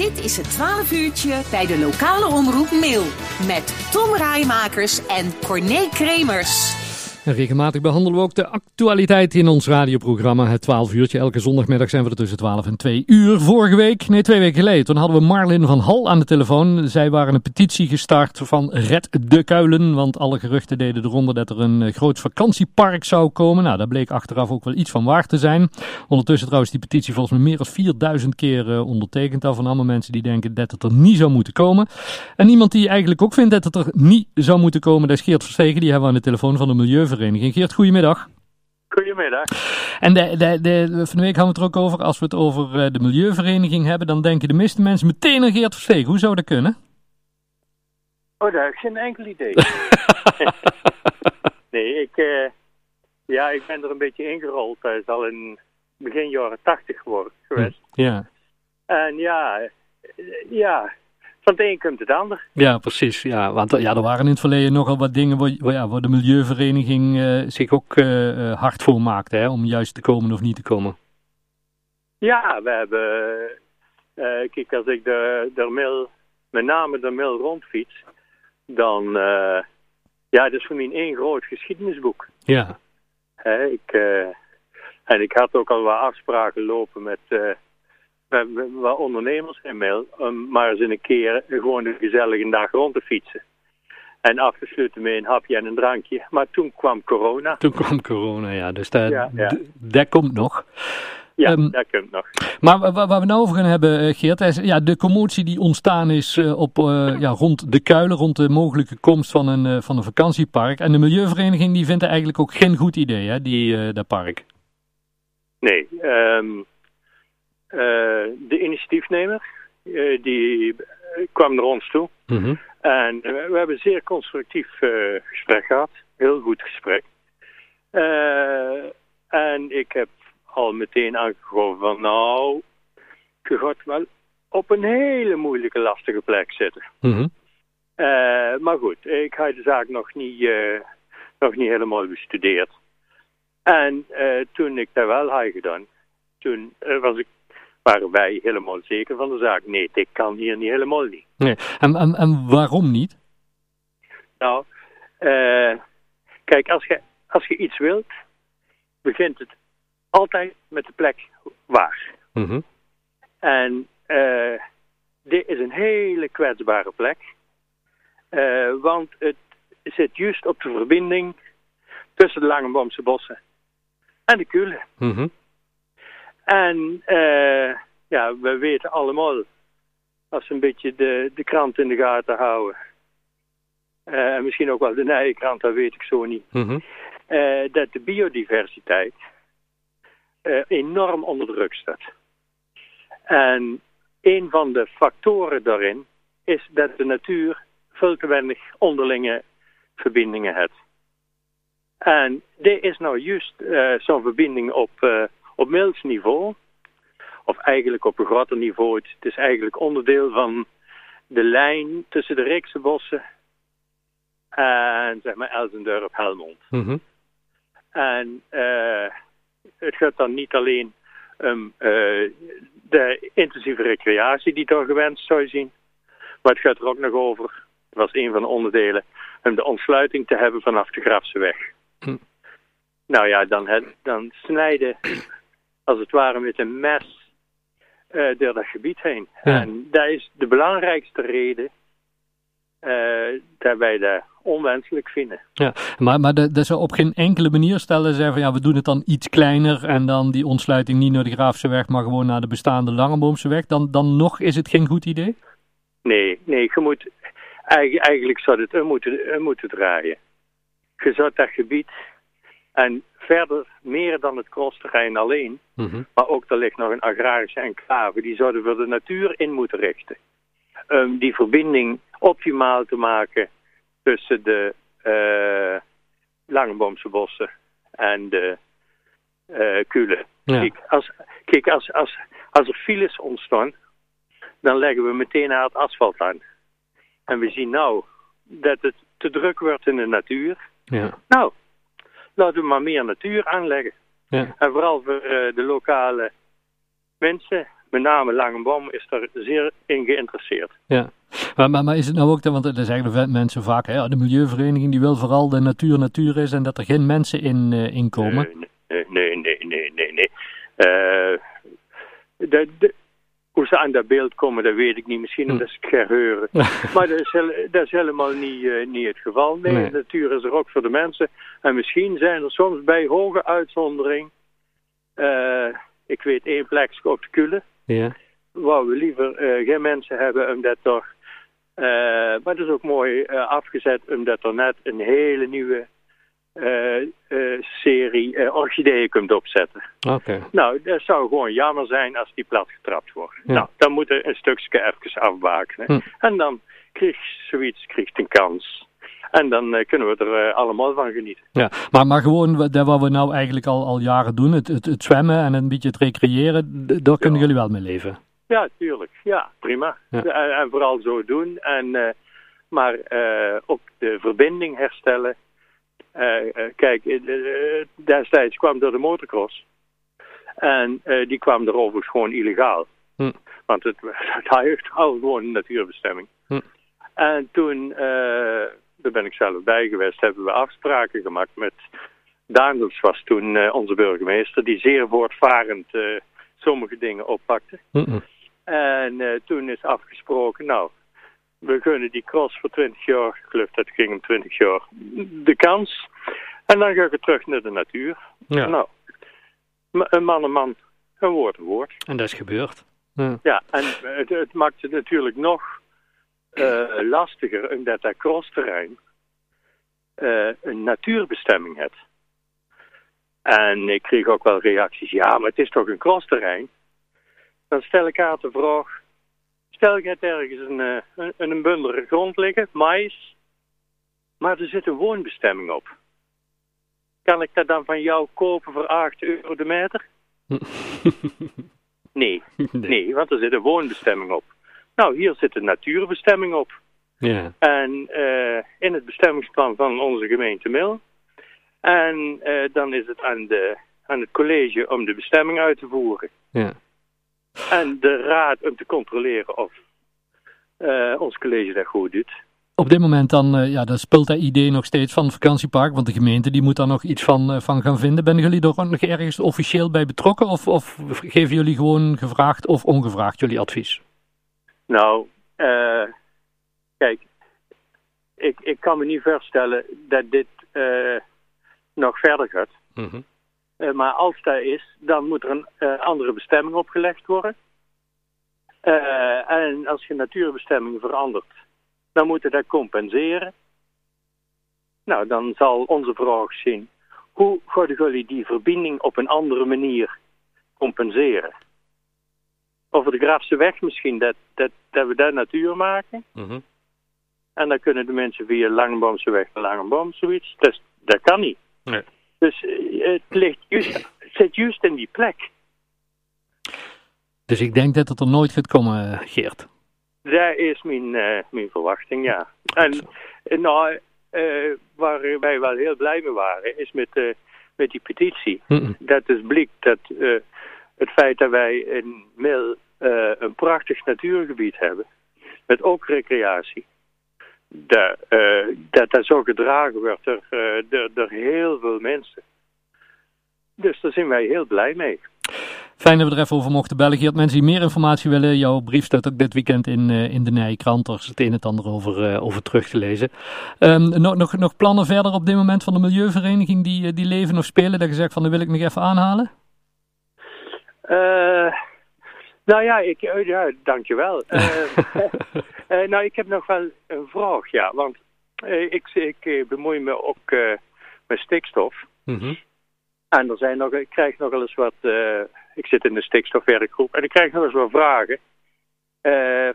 Dit is het 12 uurtje bij de lokale omroep Mail. Met Tom Rijmakers en Corné Kremers. Regelmatig behandelen we ook de actualiteit in ons radioprogramma. Het 12 uurtje. Elke zondagmiddag zijn we er tussen 12 en 2 uur. Vorige week, nee twee weken geleden, toen hadden we Marlin van Hal aan de telefoon. Zij waren een petitie gestart van Red de Kuilen. Want alle geruchten deden eronder dat er een eh, groot vakantiepark zou komen. Nou, daar bleek achteraf ook wel iets van waar te zijn. Ondertussen trouwens die petitie volgens mij meer dan 4000 keer uh, ondertekend. Al van allemaal mensen die denken dat het er niet zou moeten komen. En iemand die eigenlijk ook vindt dat het er niet zou moeten komen, dat is Geert. Die hebben we aan de telefoon van de Milieu Vereniging. Geert, goedemiddag. Goedemiddag. En de, de, de, van de week hadden we het er ook over, als we het over eh, de Milieuvereniging hebben, dan denken de meeste mensen meteen aan Geert Verstegen. Hoe zou dat kunnen? Oh, daar heb ik geen enkel idee. nee, ik, uh, ja, ik ben er een beetje ingerold. Het is al in begin jaren tachtig geworden geweest. Ja. En ja, ja, van het een komt het ander. Ja, precies. Ja, want ja, er waren in het verleden nogal wat dingen waar, ja, waar de Milieuvereniging uh, zich ook uh, hard voor maakte, hè, om juist te komen of niet te komen. Ja, we hebben, uh, kijk, als ik de, de mail, met name de mail rondfiets, dan, ja, dat is voor mij één groot geschiedenisboek. Ja. Hè, ik, en ik had ook al wat afspraken lopen met wat ondernemers in mail, om maar eens een keer gewoon een gezellige dag rond te fietsen. En afgesloten met een hapje en een drankje. Maar toen kwam corona. Toen kwam corona, ja. Dus dat, ja, ja. dat komt nog. Ja, um, dat komt nog. Maar waar we nou over gaan hebben, Geert, is ja, de commotie die ontstaan is op, uh, ja, rond de kuilen, rond de mogelijke komst van een, uh, van een vakantiepark. En de Milieuvereniging die vindt eigenlijk ook geen goed idee, hè, die, dat park. Nee, um, de initiatiefnemer, uh, die kwam naar ons toe. Mm -hmm. En we hebben een zeer constructief gesprek gehad. Heel goed gesprek. en ik heb al meteen aangegeven van nou, je gaat wel op een hele moeilijke, lastige plek zitten. Mm -hmm. maar goed, ik had de zaak nog niet, nog niet helemaal bestudeerd. En toen ik dat wel had gedaan, toen was ik waren wij helemaal zeker van de zaak. Nee, dit kan hier niet helemaal niet. Nee. En, en, en waarom niet? Nou, uh, kijk, als je, als je iets wilt, begint het altijd met de plek waar. Mm -hmm. En uh, dit is een hele kwetsbare plek. Uh, want het zit juist op de verbinding tussen de Langebomse bossen en de Kulen. Mm -hmm. En uh, ja, we weten allemaal, als we een beetje de, de krant in de gaten houden, uh, en misschien ook wel de Nijenkrant, dat weet ik zo niet, mm -hmm. uh, dat de biodiversiteit enorm onder druk staat. En een van de factoren daarin is dat de natuur veel te weinig onderlinge verbindingen heeft. En dit is nou juist zo'n verbinding op op middels niveau, of eigenlijk op een groter niveau, het, is eigenlijk onderdeel van de lijn tussen de Reekse bossen en zeg maar Elsendorp Helmond. Mm -hmm. En uh, het gaat dan niet alleen om uh, de intensieve recreatie die daar gewenst zou zien, maar het gaat er ook nog over, dat was een van de onderdelen, om de ontsluiting te hebben vanaf de Grafseweg. Hm. Nou ja, dan, dan snijden als het ware met een mes uh, door dat gebied heen. Ja. En dat is de belangrijkste reden uh, dat wij dat onwenselijk vinden. Ja, maar, maar dat zou op geen enkele manier stellen zeggen van ja, we doen het dan iets kleiner en dan die ontsluiting niet naar de Graafse weg, maar gewoon naar de bestaande Langeboomse weg. Dan, dan nog is het geen goed idee? Nee, nee, je moet, eigenlijk zou het er moeten, moeten draaien. Je zou dat gebied en verder meer dan het crossterrein alleen. Mm -hmm. Maar ook er ligt nog een agrarische enclave. Die zouden we de natuur in moeten richten. Um, die verbinding optimaal te maken tussen de uh, Langeboomse bossen en de uh, Kulen. Ja. Kijk, als, kijk als, als, als er files ontstaan, dan leggen we meteen het asfalt aan. En we zien nou dat het te druk wordt in de natuur. Ja. Nou, laten we maar meer natuur aanleggen. Ja. En vooral voor uh, de lokale mensen, met name Langenboom is daar zeer in geïnteresseerd. Ja, maar, maar, maar is het nou ook, want er zeggen mensen vaak, hè, de milieuvereniging die wil vooral de natuur natuur is en dat er geen mensen in, uh, in komen? Nee, nee, nee, nee, nee. nee. Uh, de, ze aan dat beeld komen, dat weet ik niet. Misschien hm. omdat ze het geheuren. maar dat is, dat is helemaal niet, uh, niet het geval. Nee, nee, de natuur is er ook voor de mensen. En misschien zijn er soms bij hoge uitzondering... Uh, ik weet één plek op de Kule. Ja. Waar we liever uh, geen mensen hebben, omdat toch... maar het is ook mooi afgezet, omdat er net een hele nieuwe serie uh, orchideeën kunt opzetten. Oké. Nou, dat zou gewoon jammer zijn als die plat getrapt wordt. Ja. Nou, dan moet er een stukje even afbakenen. Hm. En dan krijgt zoiets krijgt een kans. En dan kunnen we er allemaal van genieten. Ja, maar, maar gewoon dat wat we nou eigenlijk al, al jaren doen, het, het, het zwemmen en een beetje het recreëren, daar kunnen jullie wel mee leven? Ja, tuurlijk. Ja, prima. Ja. En, en, vooral zo doen. En, maar ook de verbinding herstellen. Uh, uh, kijk, uh, destijds kwam door de motocross. En die kwam er overigens gewoon illegaal. Hm. Want het, het al gewoon een natuurbestemming. Hm. En toen, daar ben ik zelf bij geweest, hebben we afspraken gemaakt met... Daandels was toen onze burgemeester, die zeer voortvarend sommige dingen oppakte. Hm. En toen is afgesproken, nou, we gunnen die cross voor 20 jaar, ik geloof dat het ging om 20 jaar, de kans. En dan ga ik terug naar de natuur. Ja. Nou, een man een man, een woord een woord. En dat is gebeurd. Ja, ja en het, het, maakt het natuurlijk nog uh, lastiger omdat dat crossterrein uh, een natuurbestemming heeft. En ik kreeg ook wel reacties, ja, maar het is toch een crossterrein? Dan stel ik aan de vraag, Stel, je hebt ergens een, een, een bundel grond liggen, mais, maar er zit een woonbestemming op. Kan ik dat dan van jou kopen voor 8 euro de meter? nee, nee, want er zit een woonbestemming op. Nou, hier zit een natuurbestemming op. Ja. En uh, in het bestemmingsplan van onze gemeente Mil. En uh, dan is het aan, de, aan het college om de bestemming uit te voeren. Ja. En de raad om te controleren of uh, ons college dat goed doet. Op dit moment dan, uh, ja, dan speelt dat idee nog steeds van het vakantiepark, want de gemeente die moet daar nog iets van, uh, van gaan vinden. Ben jullie er nog ergens officieel bij betrokken of, of geven jullie gewoon gevraagd of ongevraagd jullie advies? Nou, kijk, ik, ik kan me niet voorstellen dat dit nog verder gaat. Mm -hmm. Uh, maar als dat is, dan moet er een uh, andere bestemming opgelegd worden. Uh, en als je natuurbestemming verandert, dan moet je dat compenseren. Nou, dan zal onze vraag zien, hoe gaan jullie die verbinding op een andere manier compenseren? Over de Grafse weg misschien, dat, dat, dat we daar natuur maken. Mm -hmm. En dan kunnen de mensen via Langenboomse weg naar Langenboom, zoiets. Dat, dat kan niet. Nee. Dus het ligt juist, het zit juist in die plek. Dus ik denk dat het er nooit gaat komen, Geert. Dat is mijn, uh, mijn verwachting, ja. En nou, uh, waar wij wel heel blij mee waren, is met, uh, met die petitie. Mm -mm. Dat is blijkt dat het feit dat wij in Mil een prachtig natuurgebied hebben, met ook recreatie, dat, uh, dat dat zo gedragen wordt door, uh, door, door, heel veel mensen. Dus daar zijn wij heel blij mee. Fijn dat we er even over mochten bellen. Geert, mensen die meer informatie willen, jouw brief staat ook dit weekend in, uh, in de Nijkrant. Er is het een en het ander over, over terug te lezen. Um, nog, nog, nog plannen verder op dit moment van de Milieuvereniging die, die leven of spelen? Dat je zegt van, dat wil ik nog even aanhalen? Nou ja, ik, ja dankjewel. uh, uh, nou, ik heb nog wel een vraag, ja. Want uh, ik, ik bemoei me ook met stikstof. Mm -hmm. En er zijn nog, ik krijg nog wel eens wat... ik zit in de stikstofwerkgroep en ik krijg nog eens wat vragen...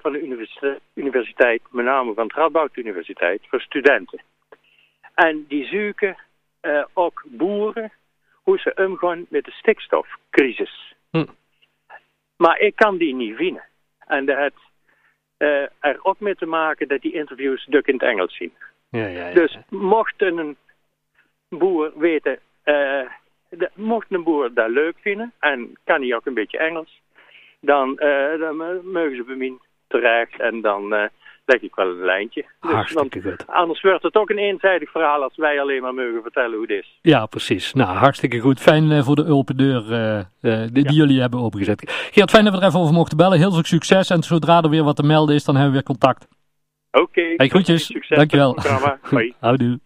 van de universiteit, universiteit, met name van de Radboud Universiteit, voor studenten. En die zoeken ook boeren hoe ze omgaan met de stikstofcrisis. Hm. Maar ik kan die niet vinden. En dat uh, er ook mee te maken dat die interviews duk in het Engels zien. Ja, ja, ja. Dus mocht een boer weten, uh, de, mocht een boer dat leuk vinden, en kan hij ook een beetje Engels, dan, uh, dan mogen ze bij mij terecht en dan leg ik wel een lijntje. Dus, hartstikke goed. Anders wordt het ook een eenzijdig verhaal als wij alleen maar mogen vertellen hoe het is. Ja, precies. Nou, hartstikke goed. Fijn uh, voor de open deur die, die ja. jullie hebben opengezet. Geert, fijn dat we er even over mochten bellen. Heel veel succes en zodra er weer wat te melden is, dan hebben we weer contact. Oké. Okay, hey, groetjes. Succes Dankjewel. Houdoe.